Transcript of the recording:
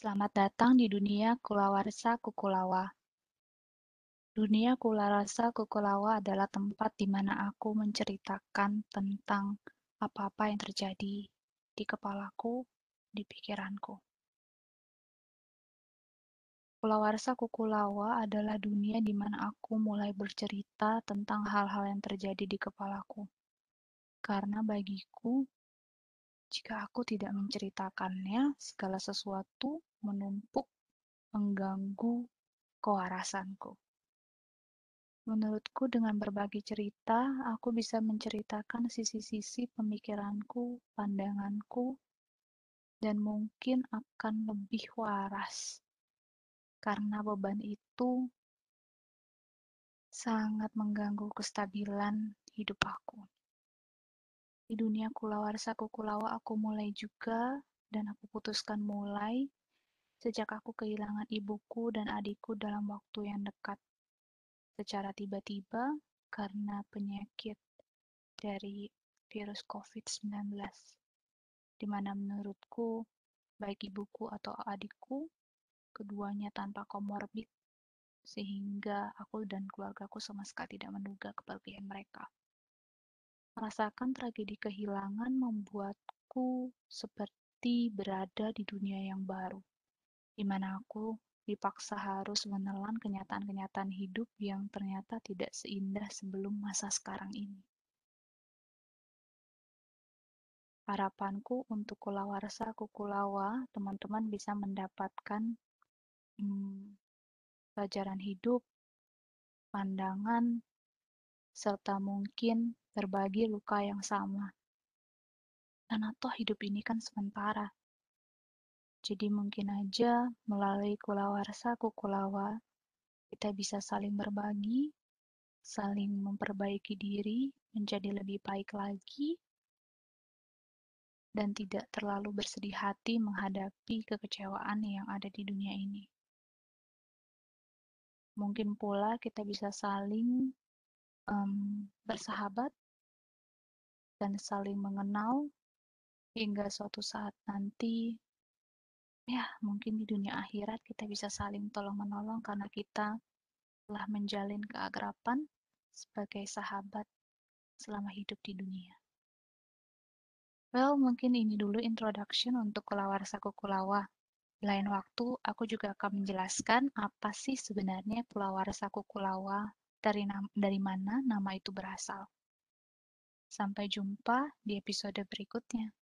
Selamat datang di dunia kulawarsa kukulawa. Dunia kulawarsa kukulawa adalah tempat di mana aku menceritakan tentang apa-apa yang terjadi di kepalaku, di pikiranku. Kulawarsa kukulawa adalah dunia di mana aku mulai bercerita tentang hal-hal yang terjadi di kepalaku. Karena bagiku, jika aku tidak menceritakannya, segala sesuatu menumpuk, mengganggu kewarasanku. Menurutku dengan berbagi cerita, aku bisa menceritakan sisi-sisi pemikiranku, pandanganku, dan mungkin akan lebih waras. Karena beban itu sangat mengganggu kestabilan hidup aku. Di dunia kulawarsa kukulawa aku mulai juga dan aku putuskan mulai sejak aku kehilangan ibuku dan adikku dalam waktu yang dekat, secara tiba-tiba karena penyakit dari virus COVID-19, di mana menurutku, baik ibuku atau adikku, keduanya tanpa komorbid, sehingga aku dan keluargaku sama sekali tidak menduga kepergian mereka. Merasakan tragedi kehilangan membuatku seperti berada di dunia yang baru di mana aku dipaksa harus menelan kenyataan-kenyataan hidup yang ternyata tidak seindah sebelum masa sekarang ini. Harapanku untuk kulawarsa kukulawa, teman-teman bisa mendapatkan hmm, pelajaran hidup, pandangan, serta mungkin berbagi luka yang sama. Karena toh hidup ini kan sementara. Jadi mungkin aja melalui kulawarsa kukulawa, kita bisa saling berbagi, saling memperbaiki diri menjadi lebih baik lagi, dan tidak terlalu bersedih hati menghadapi kekecewaan yang ada di dunia ini. Mungkin pula kita bisa saling um, bersahabat dan saling mengenal hingga suatu saat nanti ya mungkin di dunia akhirat kita bisa saling tolong-menolong karena kita telah menjalin keagrapan sebagai sahabat selama hidup di dunia. Well, mungkin ini dulu introduction untuk Kulawarsa Kukulawa. Lain waktu, aku juga akan menjelaskan apa sih sebenarnya Kulawarsa Kukulawa, dari, dari mana nama itu berasal. Sampai jumpa di episode berikutnya.